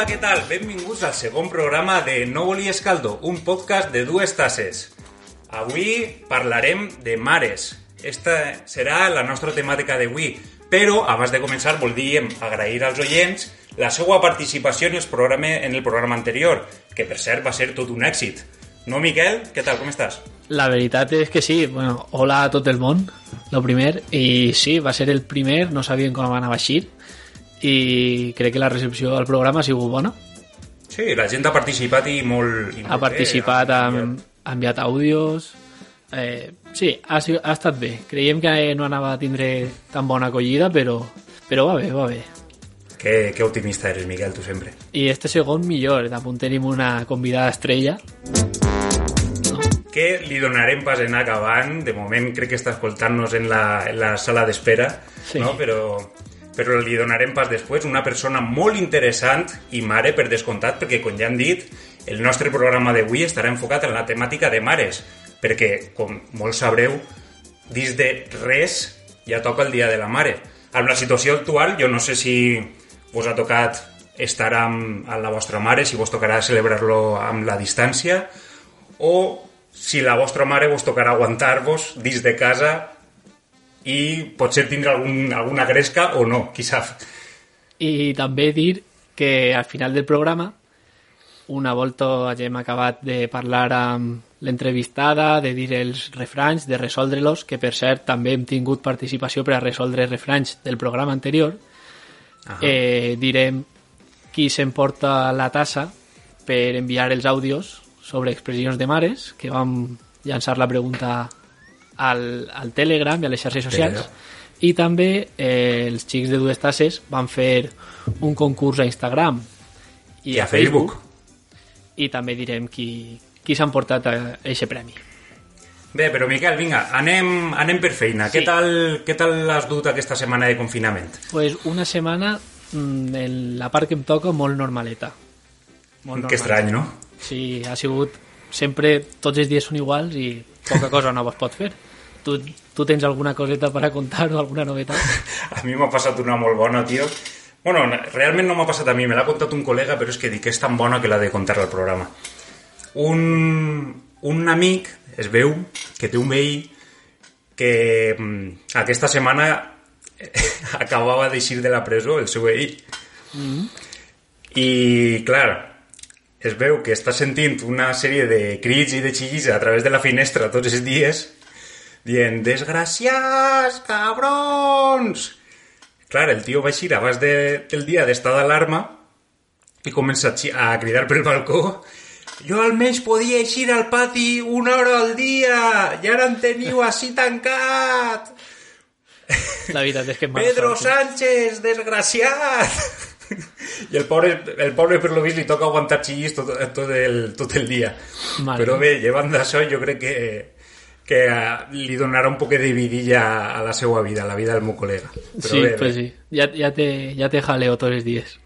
Hola, què tal? Benvinguts al segon programa de No volies caldo, un podcast de dues tasses. Avui parlarem de mares. Esta serà la nostra temàtica d'avui, però abans de començar voldríem agrair als oients la seva participació en el programa, en el programa anterior, que per cert va ser tot un èxit. No, Miquel? Què tal? Com estàs? La veritat és que sí. Bueno, hola a tot el món, lo primer. I sí, va ser el primer, no sabíem com anava a eixir i crec que la recepció del programa ha sigut bona. Sí, la gent ha participat i molt... I Ha molt participat, bé, ha, ha enviat àudios... Eh, sí, ha, ha estat bé. Creiem que no anava a tindre tan bona acollida, però, però va bé, va bé. Que, que optimista eres, Miquel, tu sempre. I este segon millor, damunt tenim una convidada estrella. que li donarem pas en acabant. De moment crec que està escoltant-nos en, la, en la sala d'espera, Sí. no? però, però li donarem pas després. Una persona molt interessant i mare, per descomptat, perquè, com ja hem dit, el nostre programa d'avui estarà enfocat en la temàtica de mares, perquè, com molts sabreu, dins de res ja toca el Dia de la Mare. Amb la situació actual, jo no sé si vos ha tocat estar amb, amb la vostra mare, si vos tocarà celebrar-lo amb la distància, o si la vostra mare vos tocarà aguantar-vos dins de casa i potser tindre algun, alguna gresca o no, qui sap. I també dir que al final del programa, una volta hagem acabat de parlar amb l'entrevistada, de dir els refranys, de resoldre-los, que per cert també hem tingut participació per a resoldre refranys del programa anterior, eh, direm qui s'emporta la tassa per enviar els àudios sobre expressions de mares, que vam llançar la pregunta al, al Telegram i a les xarxes socials. Telegram. I també eh, els xics de dues tasses van fer un concurs a Instagram i, I a Facebook. i també direm qui, qui s'ha emportat a aquest premi. Bé, però Miquel, vinga, anem, anem per feina. Sí. Què, tal, què tal has dut aquesta setmana de confinament? Pues una setmana mm, en la part que em toca molt normaleta. Molt Que estrany, no? Sí, ha sigut... Sempre tots els dies són iguals i poca cosa nova es pot fer. Tu, tu tens alguna coseta per a contar o alguna novetat? A mi m'ha passat una molt bona, tio. Bueno, realment no m'ha passat a mi, me l'ha contat un col·lega, però és que dic que és tan bona que l'ha de contar al programa. Un, un amic, es veu, que té un veí que mm, aquesta setmana acabava d'eixir de la presó, el seu veí. I, clar, es veu que està sentint una sèrie de crits i de xillis a través de la finestra tots els dies dient «Desgraciats, cabrons!» Clar, el tio va eixir abans de, del dia d'estar d'alarma i comença a, cridar pel balcó jo almenys podia eixir al pati una hora al dia i ara em teniu així tancat La veritat és que va Pedro sortir. Sánchez, desgraciat! I el pobre, el pobre per lo vist li toca aguantar xillis tot, tot, el, tot el dia. Mare Però bé, llevant d'això jo crec que, que eh, li donarà un poc de vidilla a la seva vida, a la vida del meu col·lega. Però Sí, bé, pues bé. sí. Ja, ja, te, ja te jaleo tots els dies.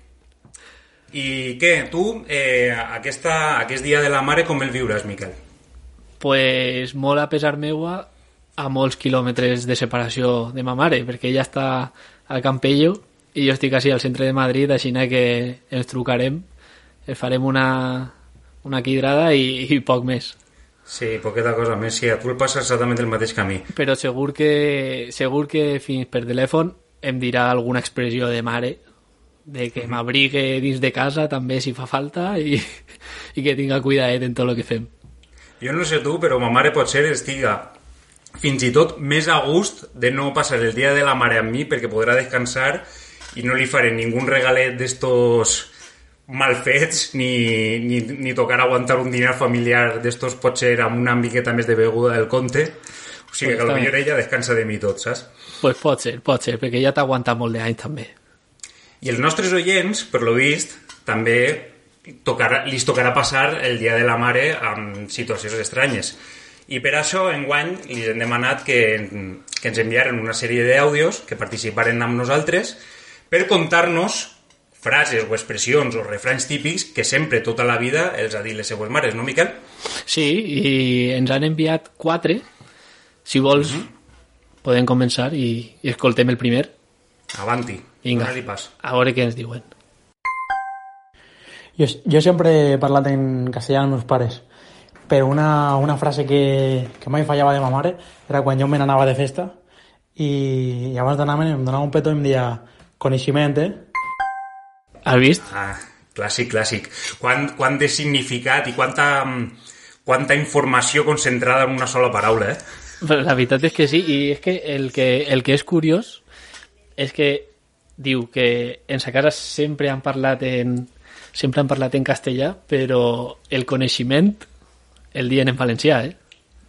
I què, tu, eh, aquesta, aquest dia de la mare, com el viuràs, Miquel? pues molt a pesar meua a molts quilòmetres de separació de ma mare, perquè ella està al Campello i jo estic així al centre de Madrid, així que ens trucarem, ens farem una, una quidrada i, i poc més. Sí, poqueta cosa més. Sí, a tu el passa exactament el mateix que a mi. Però segur que, segur que fins per telèfon em dirà alguna expressió de mare de que m'abrigue dins de casa també si fa falta i, i que tinga cuidadet en tot el que fem. Jo no sé tu, però ma mare potser estiga fins i tot més a gust de no passar el dia de la mare amb mi perquè podrà descansar i no li faré ningun regalet d'estos mal fets ni, ni, ni tocar aguantar un dinar familiar d'estos pot ser amb una miqueta més de beguda del conte o sigui Pues que potser ella descansa de mi tot, saps? Pues pot ser, pot ser, perquè ja t'aguanta molt d'anys també. I els nostres oients, per lo vist, també tocarà, li tocarà passar el Dia de la Mare amb situacions estranyes. I per això, enguany, li hem demanat que, que ens enviaren una sèrie d'àudios que participaren amb nosaltres per contar-nos frases o expressions o refranys típics que sempre, tota la vida, els ha dit les seues mares, no, Miquel? Sí, i ens han enviat quatre. Si vols, podem començar i, i escoltem el primer. Avanti. Vinga, Dona-li pas. a veure què ens diuen. Jo, jo sempre he parlat en castellà amb meus pares, però una, una frase que, que mai fallava de ma mare era quan jo me n'anava de festa i, i abans d'anar-me'n em donava un petó i em deia coneixement, eh? Has vist? Ah, clàssic, clàssic. Quant, quant de significat i quanta, quanta informació concentrada en una sola paraula, eh? Però la veritat és que sí, i és que el que, el que és curiós és que diu que en sa casa sempre han parlat en sempre han parlat en castellà, però el coneixement el dien en valencià, eh?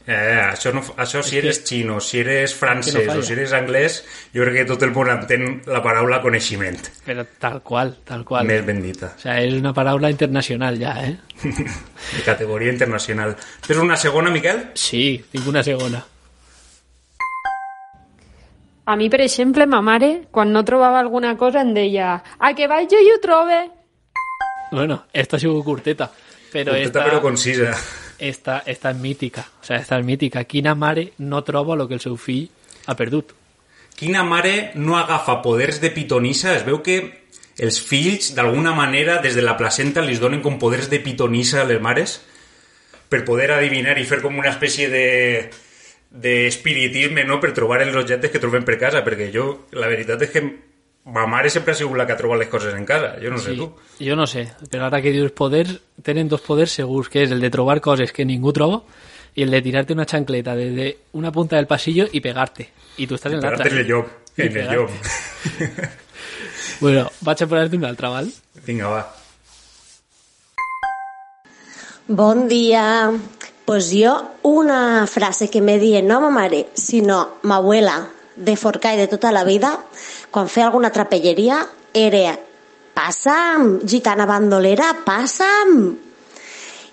Eh, això, no, això si eres xino, si eres francès falla. o si eres anglès, jo crec que tot el món entén la paraula coneixement. Però tal qual, tal qual. Més bendita. O sea, és una paraula internacional ja, eh? De categoria internacional. Tens una segona, Miquel? Sí, tinc una segona. A mi, per exemple, ma mare, quan no trobava alguna cosa, em deia a que vaig jo i ho trobe. Bueno, esta ha sigut curteta, però Curteta esta, però concisa. Esta, esta és mítica. O sea, esta és mítica. Quina mare no troba el que el seu fill ha perdut? Quina mare no agafa poders de pitonissa? Es veu que els fills, d'alguna manera, des de la placenta, li donen com poders de pitonissa a les mares per poder adivinar i fer com una espècie de d'espiritisme, no?, per trobar els objectes que trobem per casa, perquè jo, la veritat és que ma mare sempre ha sigut la que ha trobat les coses en casa, jo no sé tu. jo no sé, però ara que dius poders, tenen dos poders segurs, que és el de trobar coses que ningú troba i el de tirarte una chancleta desde una punta del pasillo y pegarte. Y tú estás en l'altra. Pegarte en el I en el llop. Bueno, vaig a posar-te una altra, val? Vinga, va. Bon dia. Pues jo, una frase que me dient, no ma mare, sinó ma abuela de Forcà i de tota la vida, quan feia alguna trapelleria, era passa'm, gitana bandolera, passa'm.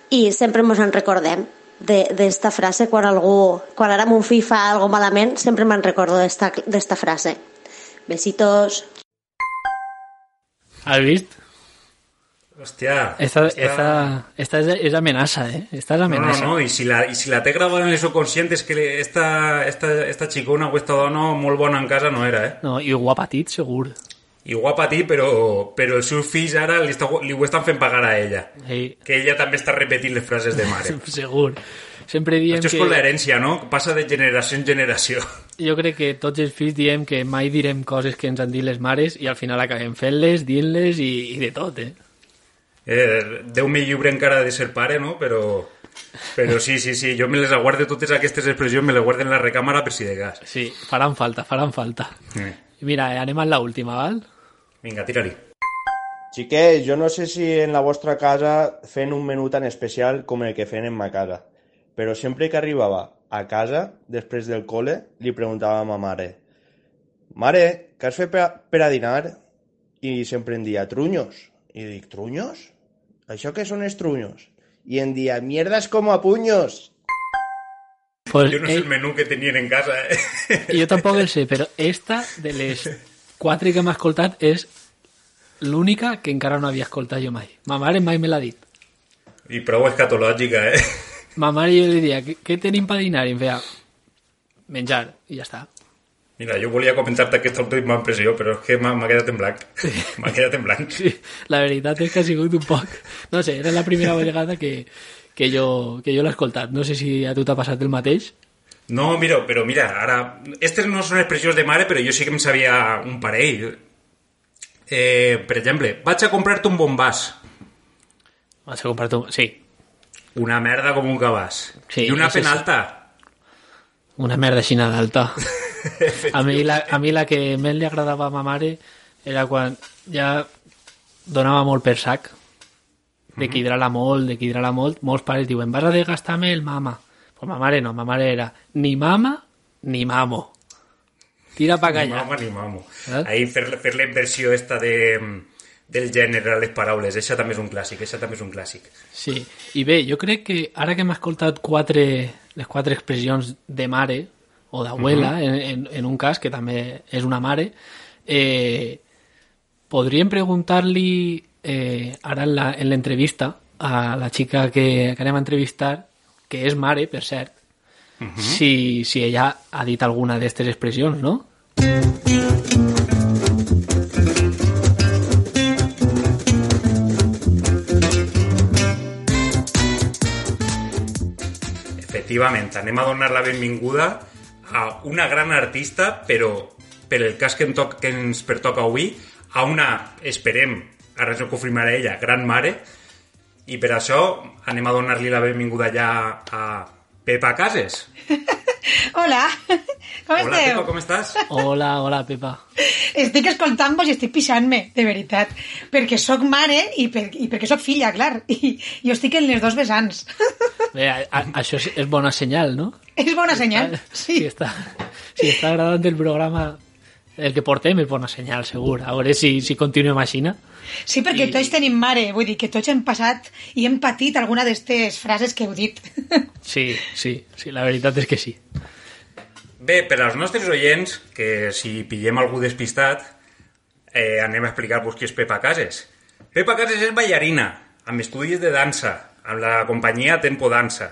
I sempre ens en recordem de- d'esta frase quan algú, quan ara mon fill fa algo malament, sempre me'n recordo d'esta frase. Besitos. Has vist? Hòstia. Esta, esta, esta és, és amenaça, eh? Esta és No, no, amenaça. no, i si la, i si la té gravada en el subconscient és que esta, esta, esta xicona o esta dona molt bona en casa no era, eh? No, i guapatit, segur. I guapa a ti, però, però els seus fills ara li, està, li ho estan fent pagar a ella. Sí, Que ella també està repetint les frases de mare. segur. Sempre diem Això és que... com l'herència, no? Passa de generació en generació. Jo crec que tots els fills diem que mai direm coses que ens han dit les mares i al final acabem fent-les, dient-les i, i de tot, eh? Eh, Déu me lliure encara de ser pare, no? Però, però sí, sí, sí, jo me les aguardo totes aquestes expressions, me les guardo en la recàmera per si de gas. Sí, faran falta, faran falta. Eh. Mira, eh, anem a la última, val? Vinga, tira-li. Xiquets, jo no sé si en la vostra casa fent un menú tan especial com el que fem en ma casa, però sempre que arribava a casa, després del col·le, li preguntava a ma mare Mare, què has fet per a, per a dinar? I sempre em dia trunyos. I dic, trunyos? Això què són els trunyos? I em dia, mierdas como a puños. Pues, Jo no sé eh, el menú que tenien en casa, eh? jo tampoc el sé, però esta, de les quatre que m'ha escoltat, és l'única que encara no havia escoltat jo mai. Ma mare mai me l'ha dit. I prou escatològica, eh? Ma mare jo li diria, què, què tenim per dinar? I em feia, menjar, i ja està. Mira, jo volia comentar-te aquesta última impressió, però és que m'ha quedat en blanc. M'ha quedat en blanc. Sí, la veritat és que ha sigut un poc... No sé, era la primera vegada que, que jo, que jo l'he escoltat. No sé si a tu t'ha passat el mateix. No, mira, però mira, ara... Estes no són expressions de mare, però jo sí que em sabia un parell. Eh, per exemple, vaig a comprar-te un bombàs. Vas a comprar tu... Sí, Una merda com un cabàs. Sí, I una sí. penalta. una merda així d'alta. A mi, la, a mi la que més li agradava a ma mare era quan ja donava molt per sac de que hidrala molt, de que hidrala molt, molts pares diuen, vas a desgastar-me el mama. Pues ma mare no, ma mare era ni mama ni mamo. Tira pa Ni callar. mama ni mamo. Eh? Ahí fer, fer la inversió esta de, del gènere a les paraules, això també és un clàssic, això també és un clàssic. Sí, i bé, jo crec que ara que m'ha escoltat quatre, les quatre expressions de mare o d'abuela, en, en, en un cas que també és una mare, eh, podríem preguntar-li eh, ara en l'entrevista a la xica que, que anem a entrevistar, que és mare, per cert, si, si ella ha dit alguna d'aquestes expressions, no? Efectivament, anem a donar la benvinguda a una gran artista, però per el cas que, em toc, que ens pertoca avui, a una, esperem, ara ens ho ella, gran mare, i per això anem a donar-li la benvinguda ja a Pepa Cases. Hola, com Hola, esteu? Pepa, com estàs? Hola, hola, Pepa. Estic escoltant-vos i estic pixant-me, de veritat. Perquè sóc mare i, per, i perquè sóc filla, clar. I jo estic en les dos vessants. Bé, a, a, això és, és bona senyal, no? És bona senyal, Si sí. està, si està agradant el programa, el que portem és bona senyal, segur. A veure si, si continuem així. no? Sí, perquè tots tenim mare, vull dir que tots hem passat i hem patit alguna d'aquestes frases que heu dit. Sí, sí, sí, la veritat és que sí. Bé, per als nostres oients, que si pillem algú despistat, eh, anem a explicar-vos qui és Pepa Cases. Pepa Cases és ballarina, amb estudis de dansa, amb la companyia Tempo Dansa.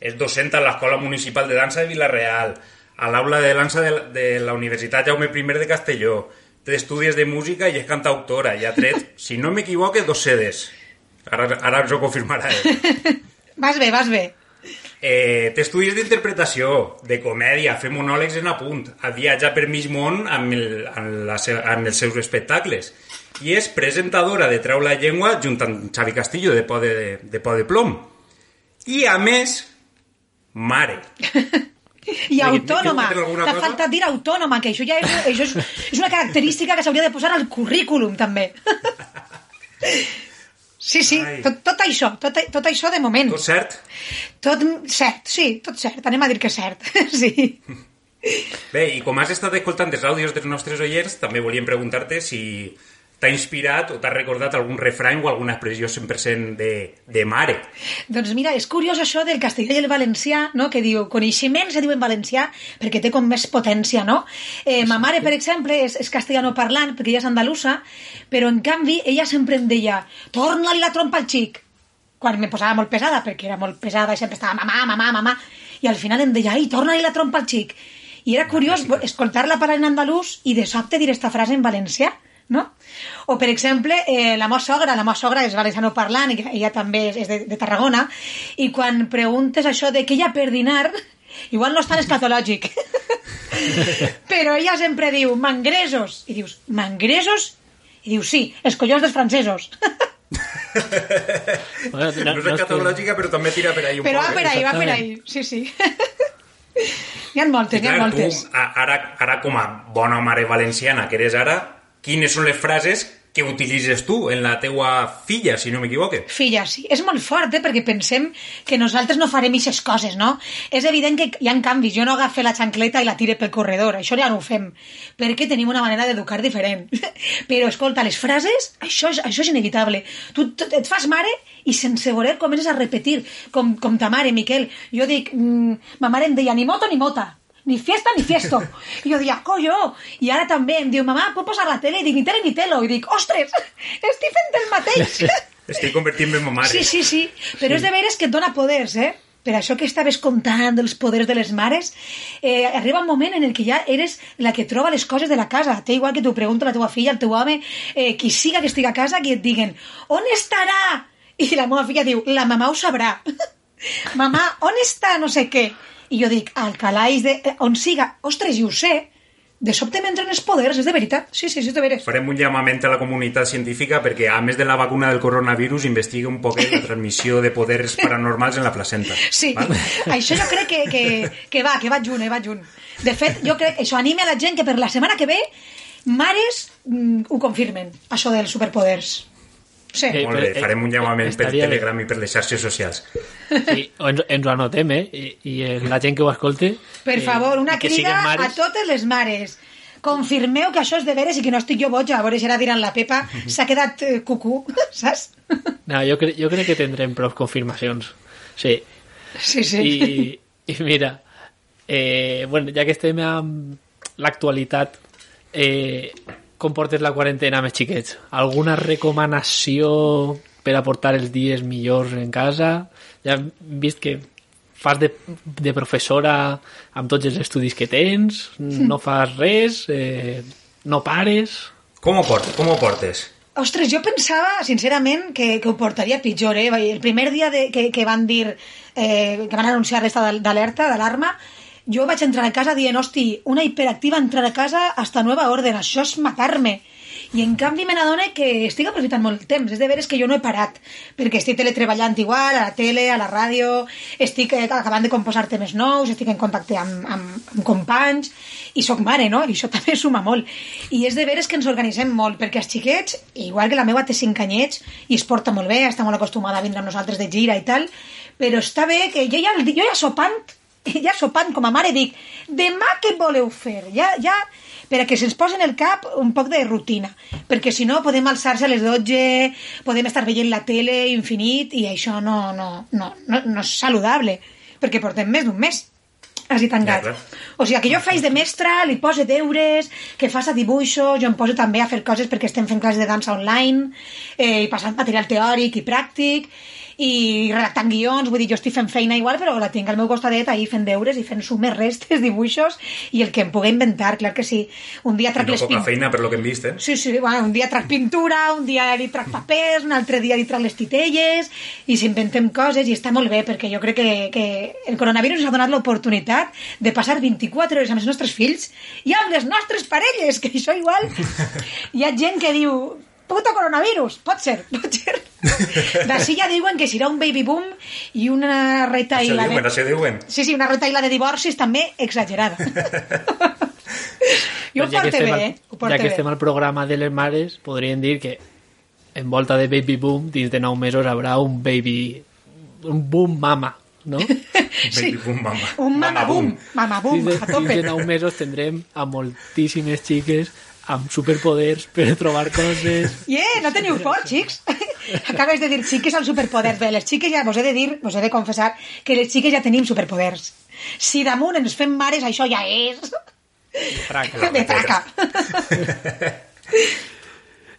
És docent a l'Escola Municipal de Dansa de Vila-real, a l'aula de dansa de, la- de la Universitat Jaume I de Castelló. Té estudis de música i és cantautora i ha tret, si no m'equivoque, dos sedes. Ara, ara ens ho confirmarà ell. Vas bé, vas bé. Eh, té estudis d'interpretació, de comèdia, fer monòlegs en apunt, ha viatjat per mig món amb, el, amb, la, amb els seus espectacles i és presentadora de Treu la Llengua junt amb Xavi Castillo de Po de, de, po de Plom. I, a més, mare. I autònoma. T'ha faltat dir autònoma, que això ja és, això és, és una característica que s'hauria de posar al currículum, també. Sí, sí, Ai. tot, tot això, tot, tot això de moment. Tot cert? Tot cert, sí, tot cert, anem a dir que cert, sí. Bé, i com has estat escoltant els àudios dels nostres oients, també volíem preguntar-te si t'ha inspirat o t'ha recordat algun refrany o alguna expressió 100% de, de mare. Doncs mira, és curiós això del castellà i el valencià, no? que diu coneixement se diu en valencià perquè té com més potència, no? Eh, ma mare, per exemple, és, és castellano parlant perquè ella és andalusa, però en canvi ella sempre em deia torna-li la trompa al xic quan me posava molt pesada, perquè era molt pesada i sempre estava mamà, mamà, mamà, i al final em deia, ai, torna-li la trompa al xic. I era curiós escoltar-la parlar en andalús i de sobte dir esta frase en valencià, no? O, per exemple, eh, la meva sogra, la meva sogra és valenciano parlant, i ella també és, és de, de Tarragona, i quan preguntes això de què hi ha per dinar, igual no és tan escatològic, però ella sempre diu mangresos, i dius, mangresos? I diu, sí, els collons dels francesos. Bueno, No, no és escatològica, però també tira per ahí un Però va poc. per eh? ahí, va per ahí, sí, sí. N'hi ha moltes, n'hi ha moltes. tu, ara, ara com a bona mare valenciana que eres ara, quines són les frases que utilitzes tu en la teua filla, si no m'equivoque? Filla, sí. És molt fort, eh? perquè pensem que nosaltres no farem aquestes coses, no? És evident que hi ha canvis. Jo no agafo la xancleta i la tire pel corredor. Això ja no ho fem, perquè tenim una manera d'educar diferent. Però, escolta, les frases, això és, això és inevitable. Tu t- et fas mare i sense voler comences a repetir, com, com ta mare, Miquel. Jo dic, mm, ma mare em deia ni moto ni mota, ni fiesta ni fiesto. I jo deia, collo! I ara també em diu, mamà, puc posar la tele? I dic, ni tele ni telo. I dic, ostres, estic fent el mateix. Estic convertint-me en ma mare. Sí, sí, sí, però és de veres que et dona poders, eh? Per això que estaves contant dels poders de les mares, eh, arriba un moment en el que ja eres la que troba les coses de la casa. Té igual que tu pregunta a la teva filla, al teu home, eh, qui siga que estigui a casa, que et diguen on estarà? I la meva filla diu, la mamà ho sabrà. mamà, on està no sé què? I jo dic, al calaix de... eh, on siga. Ostres, i ho sé. De sobte m'entren els poders, és de veritat. Sí, sí, sí, de veres. Farem un llamament a la comunitat científica perquè, a més de la vacuna del coronavirus, investigui un poc la transmissió de poders paranormals en la placenta. Sí, Val? això jo crec que, que, que va, que va junt, eh, va junt. De fet, jo crec que això anime a la gent que per la setmana que ve mares mm, ho confirmen, això dels superpoders. Sí. Eh, Molt bé, eh, farem un llamament per estaria bé. Telegram i per les xarxes socials. Sí, ens, ens ho anotem, eh? I, i eh, la gent que ho escolte... Per eh, favor, una crida siguen a mares, totes les mares. Confirmeu que això és de veres i que no estic jo boja. A veure si ara diran la Pepa s'ha quedat eh, cucú, saps? No, jo, cre jo crec que tindrem prou confirmacions. Sí. Sí, sí. I, i mira, eh, bueno, ja que estem amb l'actualitat, eh, com portes la quarantena amb els xiquets? Alguna recomanació per aportar els dies millors en casa? Ja hem vist que fas de, de professora amb tots els estudis que tens, no fas res, eh, no pares... Com ho portes? Com ho portes? Ostres, jo pensava, sincerament, que, que ho portaria pitjor, eh? El primer dia de, que, que van dir, eh, que van anunciar l'estat d'alerta, d'alarma, jo vaig entrar a casa dient, hosti, una hiperactiva entrar a casa hasta nueva orden, això és matar-me. I en canvi me n'adone que estic aprofitant molt el temps. És de veres que jo no he parat, perquè estic teletreballant igual, a la tele, a la ràdio, estic eh, acabant de composar temes nous, estic en contacte amb, amb, amb companys, i sóc mare, no? I això també suma molt. I és de veres que ens organitzem molt, perquè els xiquets, igual que la meva té 5 anyets, i es porta molt bé, està molt acostumada a vindre amb nosaltres de gira i tal, però està bé que jo ja, jo ja sopant, ja sopant com a mare dic, demà què voleu fer? Ja, ja, per a que se'ns posi en el cap un poc de rutina, perquè si no podem alçar-se a les 12, podem estar veient la tele infinit i això no, no, no, no, no és saludable, perquè portem més d'un mes així tancat. Ja, o sigui, que jo faig de mestra, li poso deures, que faça dibuixos, jo em poso també a fer coses perquè estem fent classes de dansa online, eh, i passant material teòric i pràctic, i redactant guions, vull dir, jo estic fent feina igual, però la tinc al meu costadet ahí fent deures i fent sumes, restes, dibuixos, i el que em pugui inventar, clar que sí. Un dia trac no les poca pintures. feina per lo que hem vist, eh? Sí, sí, bueno, un dia trac pintura, un dia li trac papers, un altre dia li trac les titelles, i s'inventem coses, i està molt bé, perquè jo crec que, que el coronavirus ens ha donat l'oportunitat de passar 24 hores amb els nostres fills i amb les nostres parelles, que això igual... Hi ha gent que diu, puto coronavirus, pot ser, pot ser. D'ací ja diuen que serà un baby boom i una Això retaïla diuen, de... això diuen. Sí, sí, una retaïla de divorcis també exagerada. jo ho ja estem bé, al- eh? Ho Ja que bé. estem al programa de les mares, podríem dir que en volta de baby boom, dins de 9 mesos haurà un baby... un boom mama, no? Baby boom, mama. Un mama boom, mama boom, dins, de, a dins tope. de 9 mesos tindrem a moltíssimes xiques amb superpoders per trobar coses... Yeah, no teniu por, xics. Acabes de dir xiques al superpoder. Bé, les xiques ja, vos he de dir, vos he de confessar, que les xiques ja tenim superpoders. Si damunt ens fem mares, això ja és... Traca. De traca.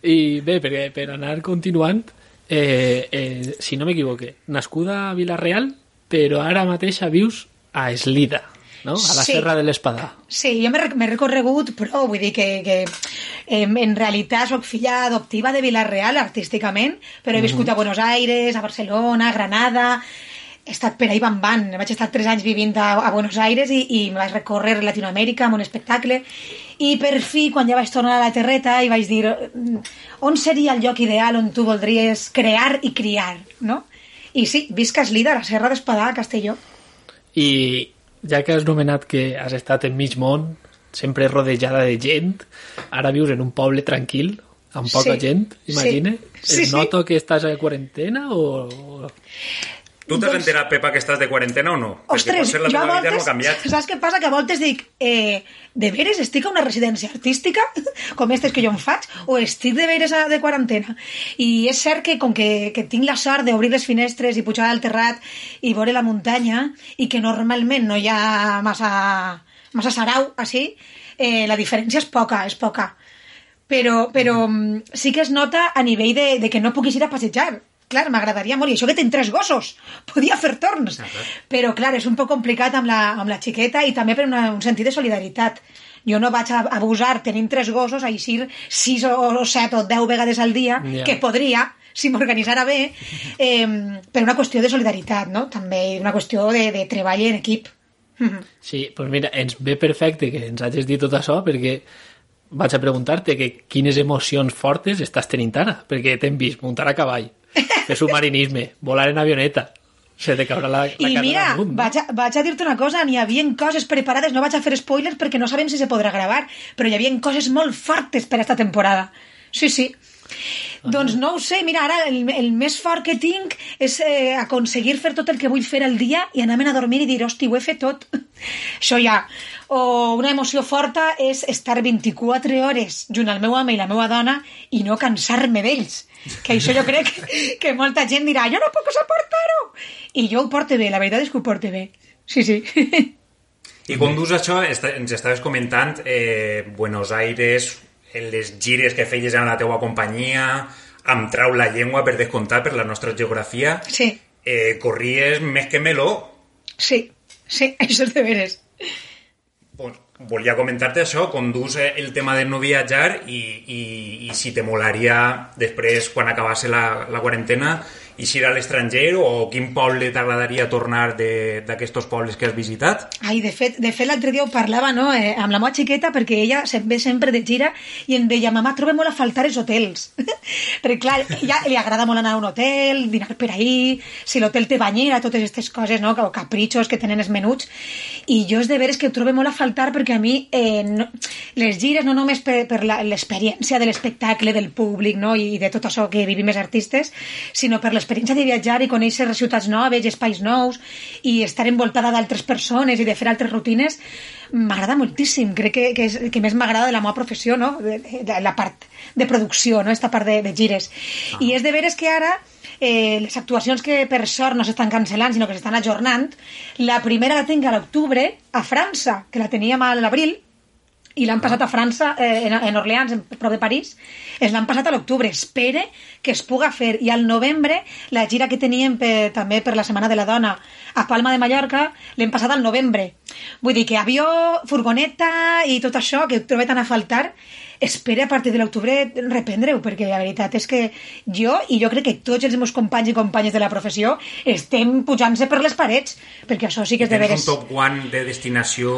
I bé, perquè per anar continuant, eh, eh, si no m'equivoque, nascuda a Vilareal, però ara mateix vius a Eslida, no? A la Sí. Serra de l'Espadà. Sí, jo m'he rec- m'he recorregut, però vull dir que, que em, en realitat sóc filla adoptiva de Vilareal artísticament, però he viscut a Buenos Aires, a Barcelona, a Granada, he estat per ahí van van, vaig estar tres anys vivint a, a Buenos Aires i, i me vaig recórrer Latinoamèrica amb un espectacle i per fi, quan ja vaig tornar a la terreta i vaig dir "Mm, on seria el lloc ideal on tu voldries crear i criar, no? I sí, visc a Eslida, a la Serra d'Espadà, a Castelló. I ja que has nomenat que has estat en mig món, sempre rodejada de gent, ara vius en un poble tranquil, amb poca Sí, gent, imagine. sí. Es sí. noto que estàs a quarantena o... Tu t'has Doncs- enterat, Pepa, que estàs de quarantena o no? Perquè Ostres, potser la jo a teva vida no ha canviat. saps què passa? Que a voltes dic, eh, de veres estic a una residència artística, com aquestes que jo em faig, o estic de veres a, de quarantena? I és cert que com que, que tinc la sort d'obrir les finestres i pujar al terrat i veure la muntanya, i que normalment no hi ha massa, massa sarau, així, eh, la diferència és poca, és poca. Però, però mm, sí que es nota a nivell de, de que no puguis ir a passejar. Clar, m'agradaria molt. I això que tinc tres gossos. Podia fer torns. Però, clar, és un poc complicat amb la, amb la xiqueta i també per una, un sentit de solidaritat. Jo no vaig a abusar tenint tres gossos a eixir sis o set o deu vegades al dia, Ja. que podria, si m'organitzara bé, eh, per una qüestió de solidaritat, no? També una qüestió de, de treball en equip. Sí, doncs mira, ens ve perfecte que ens hagis dit tot això perquè vaig a preguntar-te que quines emocions fortes estàs tenint ara, perquè t'hem vist muntar a cavall, fer submarinisme, volar en avioneta, se te caurà la, la I cara mira, damunt, no? vaig a, vaig a dir-te una cosa, n'hi havia coses preparades, no vaig a fer spoilers perquè no sabem si se podrà gravar, però hi havia coses molt fortes per esta temporada. Sí, sí. Doncs no ho sé, mira, ara el, el més fort que tinc és eh, aconseguir fer tot el que vull fer al dia i anar-me'n a dormir i dir, hosti, ho he fet tot. Això ja. O una emoció forta és estar 24 hores junt al meu home i la meva dona i no cansar-me d'ells. Que això jo crec que molta gent dirà, jo no puc suportar-ho. I jo ho porto bé, la veritat és que ho porto bé. Sí, sí. I quan dus això, ens estaves comentant eh, Buenos Aires, en les gires que feies en la teua companyia, amb trau la llengua per descomptar per la nostra geografia, Sí, eh, corries més que meló. sí, sí, això és de veres. Pues, volia comentar-te això, quan dus el tema de no viatjar i, i, i si te molaria després, quan acabase la, la quarantena, eixir a l'estranger o quin poble t'agradaria tornar d'aquests pobles que has visitat? Ai, de fet, de fet l'altre dia ho parlava no, eh, amb la meva xiqueta perquè ella se'n ve sempre de gira i em deia, mamà, trobo molt a faltar els hotels. perquè, clar, ella li agrada molt anar a un hotel, dinar per ahir, si l'hotel té banyera, totes aquestes coses, no?, o capritxos que tenen els menuts. I jo és de veres que ho trobo molt a faltar perquè a mi eh, no, les gires, no només per, per l'experiència de l'espectacle, del públic, no?, i de tot això que vivim els artistes, sinó per l'experiència de viatjar i conèixer ciutats noves i espais nous i estar envoltada d'altres persones i de fer altres rutines m'agrada moltíssim. Crec que, que és el que més m'agrada de la meva professió, no? De, de, la part de producció, no? Esta part de, de gires. I és de veres que ara eh, les actuacions que per sort no s'estan cancel·lant, sinó que s'estan ajornant, la primera la tinc a l'octubre a França, que la teníem a l'abril, i l'han passat a França, eh, en, en Orleans, en prop de París, es l'han passat a l'octubre. Espere que es puga fer. I al novembre, la gira que teníem per, també per la Setmana de la Dona a Palma de Mallorca, l'hem passat al novembre. Vull dir que avió, furgoneta i tot això que trobo tan a faltar, espere a partir de l'octubre reprendre-ho, perquè la veritat és que jo, i jo crec que tots els meus companys i companyes de la professió, estem pujant-se per les parets, perquè això sí que és de veres... un top one de destinació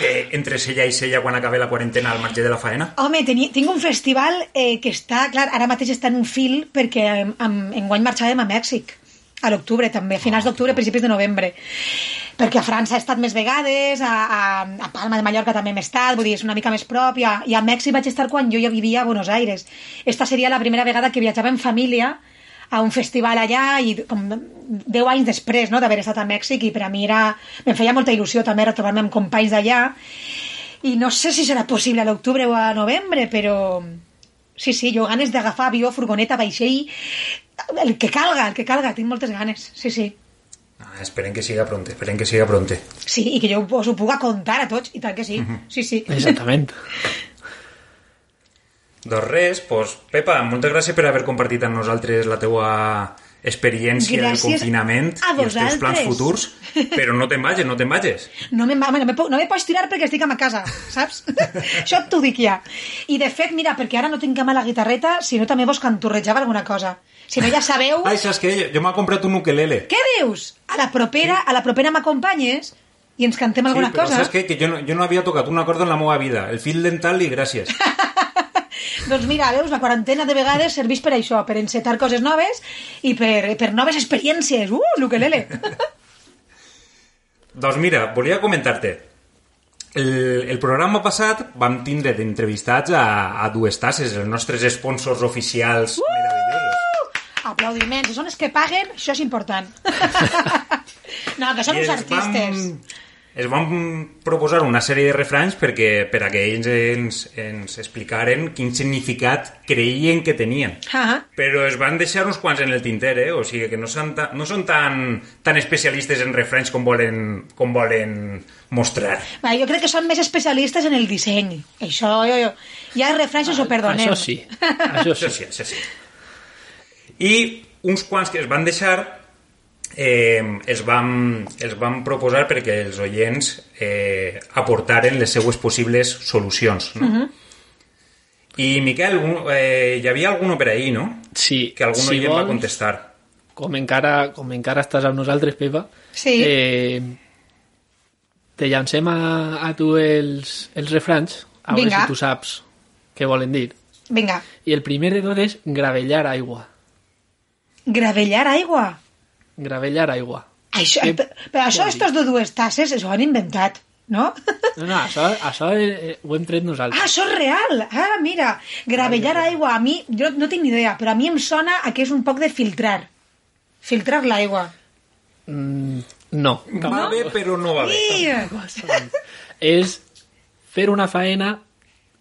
de, entre sella i sella quan acabe la quarantena al marge de la faena? Home, teni, tinc un festival eh, que està, clar, ara mateix està en un fil perquè em, em, enguany marxàvem a Mèxic, a l'octubre també, a finals d'octubre, principis de novembre. Perquè a França he estat més vegades, a, a, a Palma de Mallorca també m'he estat, vull dir, és una mica més prop, i a, i a Mèxic vaig estar quan jo ja vivia a Buenos Aires. Esta seria la primera vegada que viatjava en família a un festival allà i com 10 anys després no, d'haver estat a Mèxic i per a mi era, em feia molta il·lusió també retrobar-me amb companys d'allà i no sé si serà possible a l'octubre o a novembre, però sí, sí, jo ganes d'agafar avió, furgoneta, vaixell, el que calga, el que calga, tinc moltes ganes, sí, sí. Ah, esperem que siga pronte, esperem que siga pronte. Sí, i que jo us ho puga contar a tots, i tant que sí, sí, sí. Exactament. Doncs res, doncs, Pepa, moltes gràcies per haver compartit amb nosaltres la teua experiència Gràcies del confinament i els teus plans futurs, però no te'n vagis, no te'n vagis. No me, no, me, no me pots tirar perquè estic a ma casa, saps? Això t'ho dic ja. I de fet, mira, perquè ara no tinc cama a la guitarreta, si no també vos canturrejava alguna cosa. Si no ja sabeu... Ai, saps què? Jo, m'he comprat un ukelele. Què dius? A la propera, a la propera m'acompanyes i ens cantem alguna sí, però cosa? saps què? Que jo no, jo no havia tocat un acord en la meva vida. El fil dental i gràcies. Doncs mira, veus, la quarantena de vegades serveix per això, per encetar coses noves i per, per noves experiències. Uh, l'ukelele! doncs mira, volia comentar-te. El, el programa passat vam tindre d'entrevistats a, a dues tasses, els nostres sponsors oficials Uh! meravellosos. Aplaudiments, són els que paguen, això és important. no, que són I uns artistes. Vam, es van proposar una sèrie de refranys perquè, per a que ells ens, ens explicaren quin significat creien que tenien. Ah, Però es van deixar uns quants en el tinter, eh? O sigui que no són, ta, no són tan, tan especialistes en refranys com volen, com volen mostrar. va, jo crec que són més especialistes en el disseny. Això, jo, jo. Ja els refranys us ho perdonem. Això sí, això Això sí. sí, això sí. I uns quants que es van deixar eh, els, vam, els vam proposar perquè els oients eh, aportaren les seues possibles solucions. No? I, Miquel, un, eh, hi havia alguno per ahir, no? Sí, Que algun si oient va vols, contestar. com encara, com encara estàs amb nosaltres, Pepa, Sí. eh, te llancem a, a tu els, els refranys, a veure Vinga. si tu saps què volen dir. Vinga, I el primer de tot és gravellar aigua. gravellar aigua. Gravellar aigua. Això, Què però, però això, estos de dues tasses, això ho han inventat. no? No, no, això, això eh, ho hem tret Ah, nosaltres. això és real! Ah, mira, gravellar aigua, a mi, jo no tinc ni idea, però a mi em sona a que és un poc de filtrar. Filtrar l'aigua. Mm, no. Va bé, però no va bé. I... És fer una faena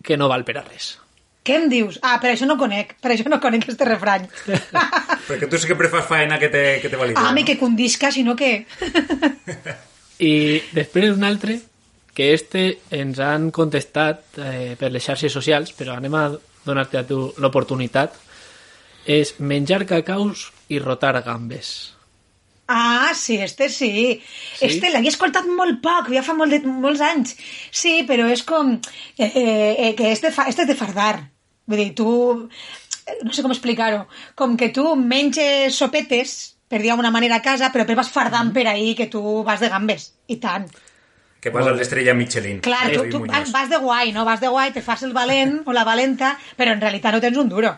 que no val per a res. Què em dius? Ah, per això no conec, per això no conec este refrany. Perquè tu sempre fas faena que te, que te valida. ah, no? que condisca, sinó que... I després un altre, que este ens han contestat eh, per les xarxes socials, però anem a donar-te a tu l'oportunitat, és menjar cacaus i rotar gambes. Ah, sí, este sí. Sí? Este l'havia escoltat molt poc, ja fa molt de, molts anys. Sí, però és com... Eh, eh, que este, fa, este és de fardar. Vull dir, tu... No sé com explicar-ho. Com que tu menges sopetes, per dir d'alguna manera, a casa, però després vas fardant per ahí que tu vas de gambes. I tant. Que vas a l'estrella Michelin. Clar, tu, tu Muñoz. vas de guai, no? Vas de guai, te fas el valent o la valenta, però en realitat no tens un duro.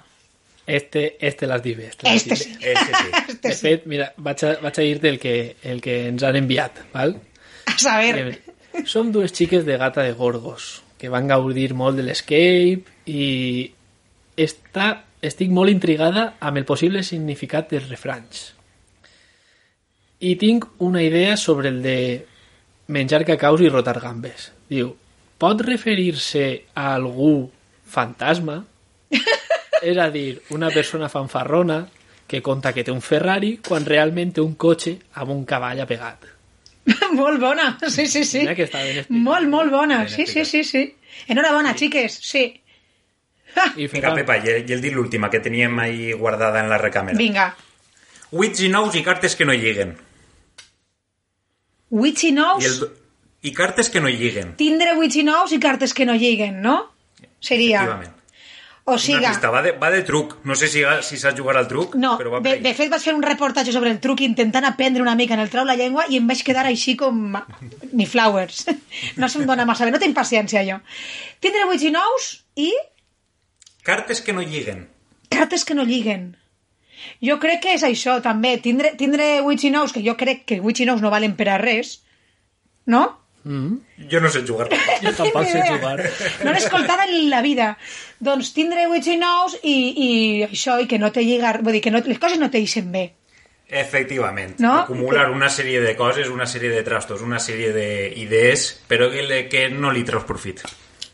Este, este l'has dit bé. Este, Este dit sí. Ese sí. Este De sí. fet, mira, vaig a, vaig a dir-te el, que, el que ens han enviat, val? A saber... Som dues xiques de gata de Gorgos que van gaudir molt de l'escape i està, estic molt intrigada amb el possible significat dels refranys. I tinc una idea sobre el de menjar cacaus i rotar gambes. Diu, pot referir-se a algú fantasma? És a dir, una persona fanfarrona que conta que té un Ferrari quan realment té un cotxe amb un cavall apegat. molt bona, sí, sí, sí. Mira que està ben explicat. Molt, molt bona, Ben sí, sí, sí, sí. Enhorabona, xiques, sí. I Vinga, Pepa, i i el dit l'última que teníem ahí guardada en la recàmera. Vinga. Wits i nous i cartes que no lliguen. Wits i I, nous, el, do- I cartes que no lliguen. tindre wits i nous i cartes que no lliguen, no? Seria. Efectivament. O Una siga, pista, va de, va de truc. No sé si, si saps jugar al truc, no, però va de, per de fet vaig fer un reportatge sobre el truc intentant aprendre una mica en el trau la llengua i em vaig quedar així com... ni flowers. No se'm dona massa bé, no tinc paciència jo. Tindre wits i nous i Cartes que no lliguen. cartes que no lliguen. Jo crec que és això, també. Tindre, tindre wits i nous, que jo crec que wits i nous no valen per a res, no? Jo no sé jugar. Jo tampoc sé jugar. No l'he escoltada en la vida. Doncs tindre wits i nous i, i això, i que no te lliga... Vull dir, que no, les coses no te eixen bé. Efectivament. No? Acumular una sèrie de coses, una sèrie de trastos, una sèrie d'idees, però que, le, que no li treus profit.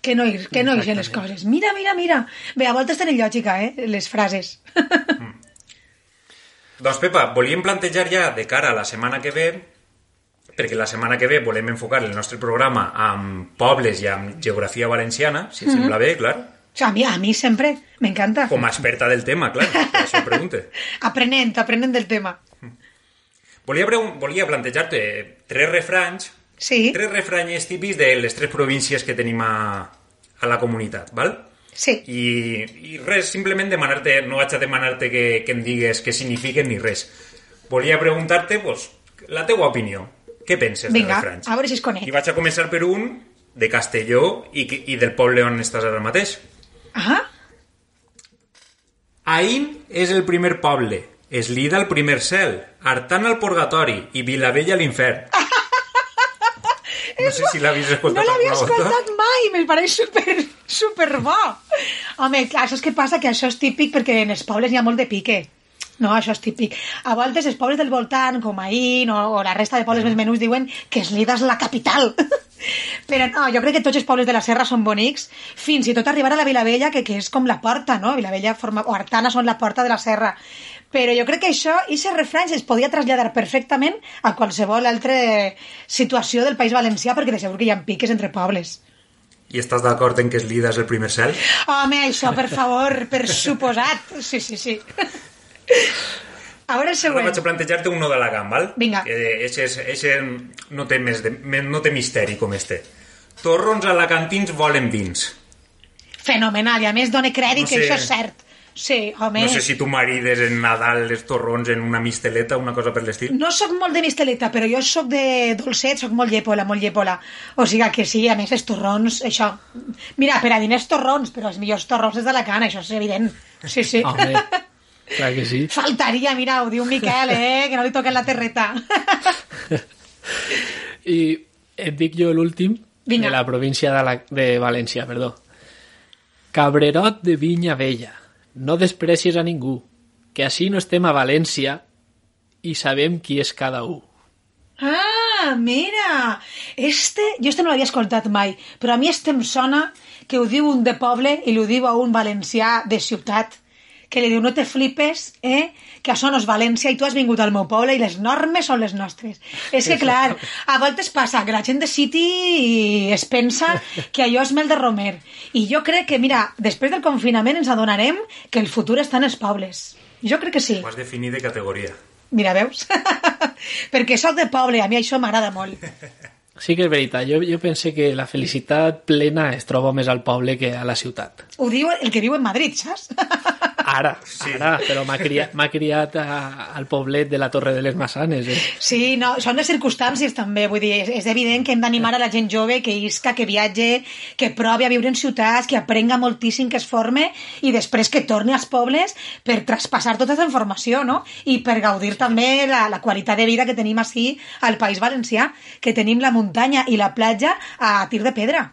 Que no, que no eixen les coses. Mira, mira, mira. Bé, a voltes tenen lògica, eh, les frases. Doncs, Pepa, volíem plantejar ja de cara a la setmana que ve, perquè la setmana que ve volem enfocar el nostre programa amb pobles i amb geografia valenciana, si et Mhm. sembla bé, clar. A mi, a mi sempre m'encanta. Com a experta del tema, clar, per això ho pregunte. Aprenent, aprenent del tema. Volia, pregun- volia plantejar-te tres refranys, Sí, tres refranyes típics de les tres províncies que tenim a, a la comunitat, val? sí. I, i res, simplement demanar-te, no vaig a demanar-te que, que em digues què signifiquen ni res. Volia preguntar-te, pues, la teua opinió. Què penses Vinga, de refranys? a veure si es conec. I vaig a començar per un de Castelló i, i del poble on estàs ara mateix. Ah, Aín és el primer poble, Eslida el primer cel, Artana el purgatori i Vilavella l'infern. No sé si l'havies escoltat no l'havia escoltat mai, me pareix super, super bo. Home, clar, això és que passa que això és típic perquè en els pobles hi ha molt de pique. No, això és típic. A voltes els pobles del voltant, com Aín o, o la resta de pobles més menús, diuen que Eslida és la capital. Però no, jo crec que tots els pobles de la serra són bonics, fins i tot arribar a la Vilavella, que, que és com la porta, no? Vilavella forma, o Artana són la porta de la serra. Però jo crec que això, i aquests refranys es podia traslladar perfectament a qualsevol altra situació del País Valencià, perquè de segur que hi ha piques entre pobles. I estàs d'acord en que Eslida és el primer cel? Home, això, per favor, per suposat. Sí, sí, sí. A veure el Ara següent. vaig a plantejar-te uno de la gam, val? Vinga. Que ese, és- ese no, té més de, no té misteri com este. Torrons alacantins volen vins. Fenomenal, i a més dona crèdit No que sé. això és cert. Sí, home. No sé si tu marides en Nadal els torrons en una misteleta, una cosa per l'estil. No sóc molt de misteleta, però jo sóc de dolcet, sóc molt llepola, molt llepola. O sigui que sí, a més, els torrons, això... Mira, per a diners torrons, però els millors torrons és de la cana, això és evident. Sí, sí. Home, clar que sí. Faltaria, mira, ho diu Miquel, eh? Que no li toquen la terreta. I Et dic jo l'últim de la província de, la, de València, perdó. Cabrerot de Vinya Vella, no desprecies a ningú, que així no estem a València i sabem qui és cada un. Ah, mira! Este, jo este no l'havia escoltat mai, però a mi este em sona que ho diu un de poble i ho diu a un valencià de ciutat, que li diu, no te flipes, eh? que això no és València i tu has vingut al meu poble i les normes són les nostres. És que, clar, a voltes passa que la gent de City es pensa que allò és mel de Romer. I jo crec que, mira, després del confinament ens adonarem que el futur està en els pobles. Jo crec que sí. Ho has definit de categoria. Mira, veus? Perquè sóc de poble, a mi això m'agrada molt. Sí que és veritat, jo, jo pense que la felicitat plena es troba més al poble que a la ciutat. Ho diu el que viu en Madrid, saps? Ara, sí. ara, però m'ha criat, criat a, al poblet de la Torre de les Massanes, eh? Sí, no, són les circumstàncies també, vull dir, és, és evident que hem d'animar a la gent jove que isca, que viatge, que provi a viure en ciutats, que aprenga moltíssim, que es forme i després que torni als pobles per traspassar tota aquesta informació, no? I per gaudir també la, la qualitat de vida que tenim així al País Valencià, que tenim la muntanya i la platja a tir de pedra.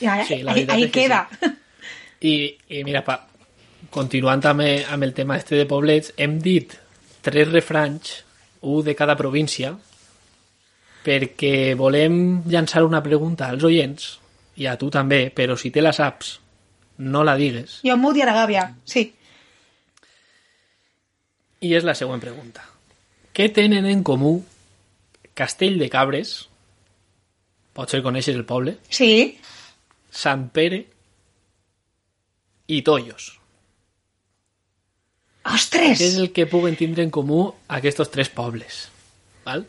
I ahí, Sí, la ahí, ahí queda. I, i mira, pa, continuant també amb el tema este de poblets, hem dit tres refranys, un de cada província, perquè volem llançar una pregunta als oients, i a tu també, però si te la saps, no la digues. Jo a la gàbia, sí. I és la següent pregunta. Què tenen en comú Castell de Cabres, potser coneixes el poble, Sí, Sant Pere i Tollos? Ostres! Què és el que puguen tindre en comú aquests tres pobles? Val?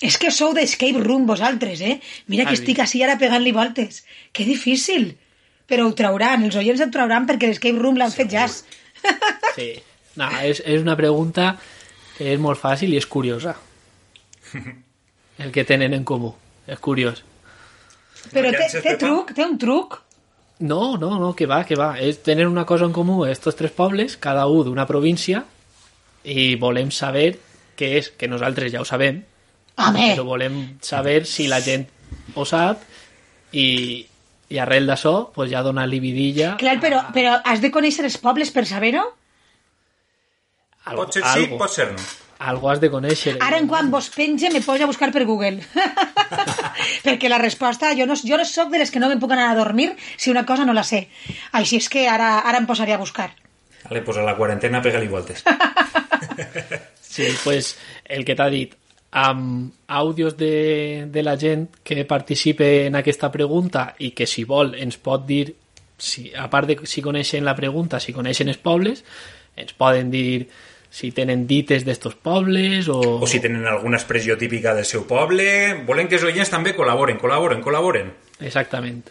És que sou d'escape room vosaltres, eh? Mira que Has estic vist? així ara pegant-li voltes. Que difícil. Però ho trauran, els oients ho trauran perquè l'escape room l'han fet jazz. Sí. No, és, és una pregunta que és molt fàcil i és curiosa. El que tenen en comú. És curiós. Però té, té truc, té un truc. No, no, no, que va, que va. És, tenen una cosa en comú estos tres pobles, cada un d'una província, i volem saber què és, que nosaltres ja ho sabem, Home, però volem saber si la gent ho sap i, i arrel d'això pues ja donar-li vidilla clar, però, però has de conèixer els pobles per saber-ho? Pot ser sí, algo, pot ser no. algo has de conèixer Ara, en quan vos penge, me poso a buscar per Google. perquè la resposta... Jo no, jo no sóc de les que no me'n puc anar a dormir si una cosa no la sé. Així és que ara, ara em posaré a buscar. Vale, pues a la quarantena pega-li voltes. Sí, pues el que t'ha dit, amb àudios de, de la gent que participe en aquesta pregunta i que si vol ens pot dir, si, a part de si coneixen la pregunta, si coneixen els pobles, ens poden dir si tenen dites d'estos pobles o... O si tenen alguna expressió típica del seu poble. Volen que els oients també col·laboren, col·laboren, col·laboren. Exactament.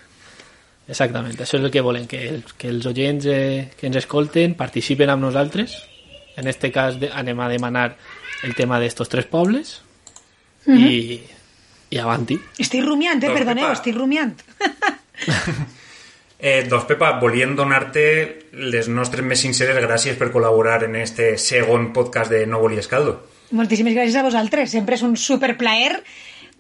Exactament, això és el que volem, que, el, que els oients eh, que ens escolten participen amb nosaltres. En este cas de, anem a demanar el tema d'estos tres pobles i, i avanti. Estic rumiant, eh? Doncs, Perdoneu, Pepa. estic rumiant. Eh, doncs, Pepa, volíem donar-te les nostres més sinceres gràcies per col·laborar en este segon podcast de No volies caldo. Moltíssimes gràcies a vosaltres. Sempre és un superplaer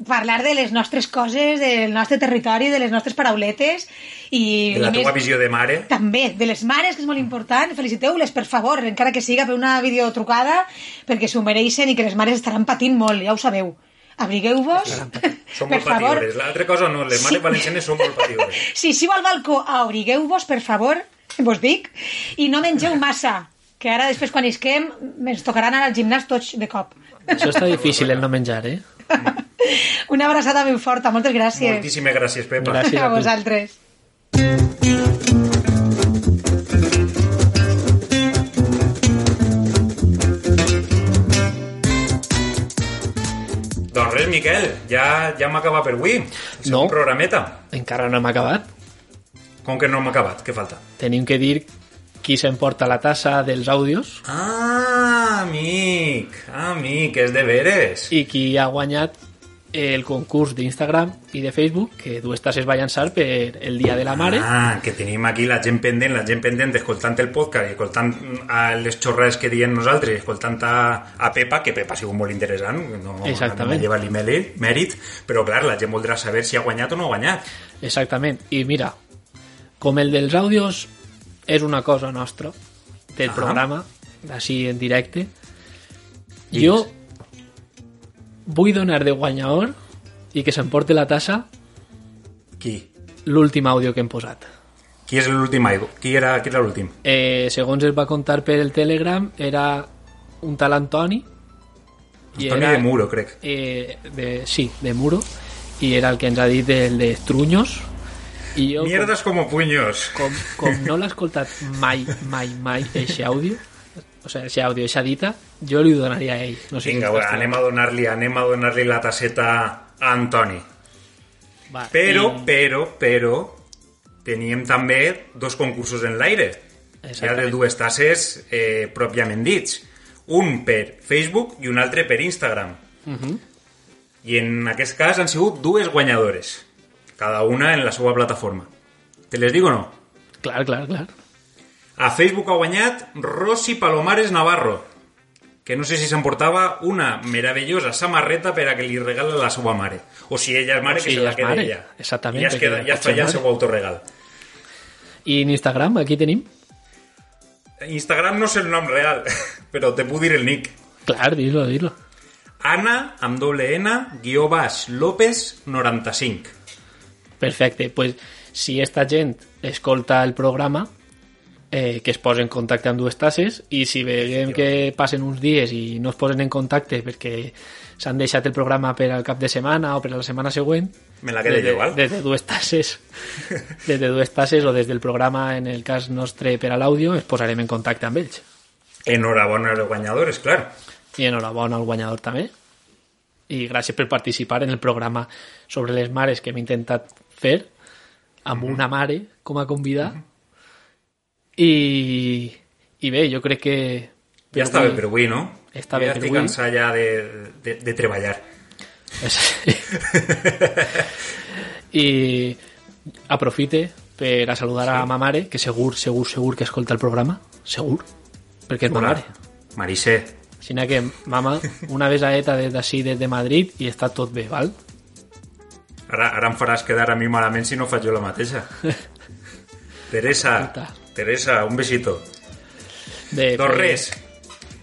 parlar de les nostres coses, del nostre territori, de les nostres parauletes i, De la teva visió de mare. també, de les mares, que és molt important. Feliciteu-les, per favor, encara que siga per una videotrucada, perquè s'ho mereixen i que les mares estaran patint molt, ja ho sabeu. Abrigueu-vos, Són per molt favor. L'altra cosa no, les mares Sí. valencianes són molt patiures. Si xiu al balcó, abrigueu-vos, per favor, vos dic, i no mengeu massa, que ara després quan isquem ens tocaran anar al gimnàs tots de cop. Això està difícil, el no menjar, eh? Una abraçada ben forta, moltes gràcies. Moltíssimes gràcies, Pepa. Gràcies a a vosaltres. Doncs res, Miquel, ja, ja hem acabat per avui. El No. programeta. Encara no hem acabat. Com que no hem acabat? Què falta? Tenim que dir qui s'emporta la tassa dels àudios Ah, amic, amic, és de veres. i qui ha guanyat el concurs d'Instagram i de Facebook que Dues Tasses va llançar per el Dia de la Mare. Ah, que tenim aquí la gent pendent, la gent pendent escoltant el podcast i escoltant a les xorrades que diem nosaltres, i escoltant a, a Pepa, que Pepa ha sigut molt interessant, no, Exactament. no lleva-li mèrit, mèrit, però clar, la gent voldrà saber si ha guanyat o no ha guanyat. Exactament. I mira, com el dels àudios és una cosa nostra, del Ah. programa, així en directe, jo vull donar de guanyador i que s'emporte la tassa Qui? l'últim àudio que hem posat. Qui és l'últim? Qui era, qui era l'últim? Eh, segons es va contar per el Telegram, era un tal Antoni. i Antoni era, de Muro, crec. Eh, de, sí, de Muro. I era el que ens ha dit el de Truños. I jo, Mierdas como puños. com, com, com no l'ha escoltat mai, mai, mai, eixe àudio, o sigui, eixe àudio, eixa dita, jo li ho donaria a ell. No sé Vinga, va, anem a donar-li anem a donar-li la tasseta a Antoni. Va, Però, i- però, però, teníem també dos concursos en l'aire. Ja de Exactament. dues tasses eh, pròpiament dits. Un per Facebook i un altre per Instagram. Mhm. I en aquest cas han sigut dues guanyadores. Cada una en la seva plataforma. Te les dic o no? Clar, clar, clar. A Facebook ha guanyat Rosy Palomares Navarro, que no sé si s'emportava una meravellosa samarreta per a que li regala la seva mare. O si ella és mare, O que si se ella la és quede mare, ella. exactament, I ja, es queda, ja es fa ja el seu autorregal. I en Instagram, aquí tenim? Instagram no sé el nom real, però te puc dir el nick. Clar, dilo, dilo. Anna, amb doble N, guió baix, López, 95. Perfecte, pues si esta gent escolta el programa, eh, que es posen en contacte amb dues tasses i si veiem que passen uns dies i no es posen en contacte perquè s'han deixat el programa per al cap de setmana o per a la setmana següent Me la quedo des val? des de dues tasses des de dues tasses o des del programa en el cas nostre per a l'àudio es posarem en contacte amb ells Enhorabona als guanyadores, clar. i enhorabona al guanyador també i gràcies per participar en el programa sobre les mares que hem intentat fer amb una mare com a convidat i, i bé, jo crec que Ja està bé per avui, no? Està bé ja estic cansat ja de, de, de treballar. i aprofite per a saludar a ma mare que segur, segur, segur que escolta el programa. Segur, perquè és ma Hola. mare. Marise, Així que, mama, una besaeta des d'ací, des de Madrid, i està tot bé, val? Ara, ara em faràs quedar a mi malament si no faig jo la mateixa. Teresa. Teresa, un besito. De, Doncs res.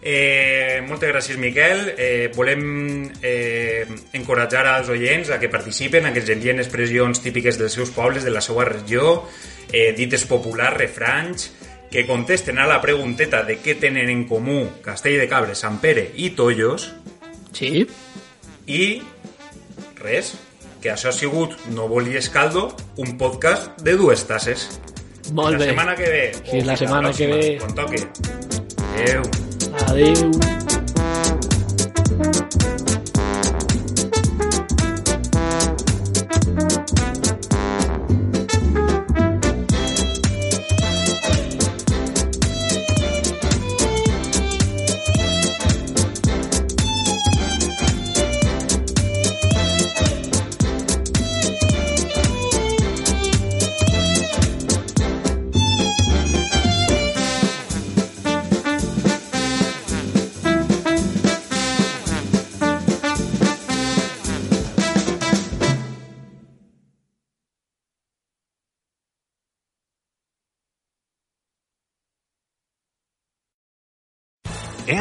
Eh, moltes gràcies, Miquel. Eh, volem eh, encoratjar als oients a que participen, a que ens envien expressions típiques dels seus pobles, de la seva regió, eh, dites populars, refranys, que contesten a la pregunteta de què tenen en comú Castell de Cabres, Sant Pere i Tollos, Sí, i res, que això ha sigut No volies caldo, un podcast de dues tasses. molt la bé. setmana que ve. Sí, fins la setmana que pròxima, ve. Quan toque. Adéu. Adéu.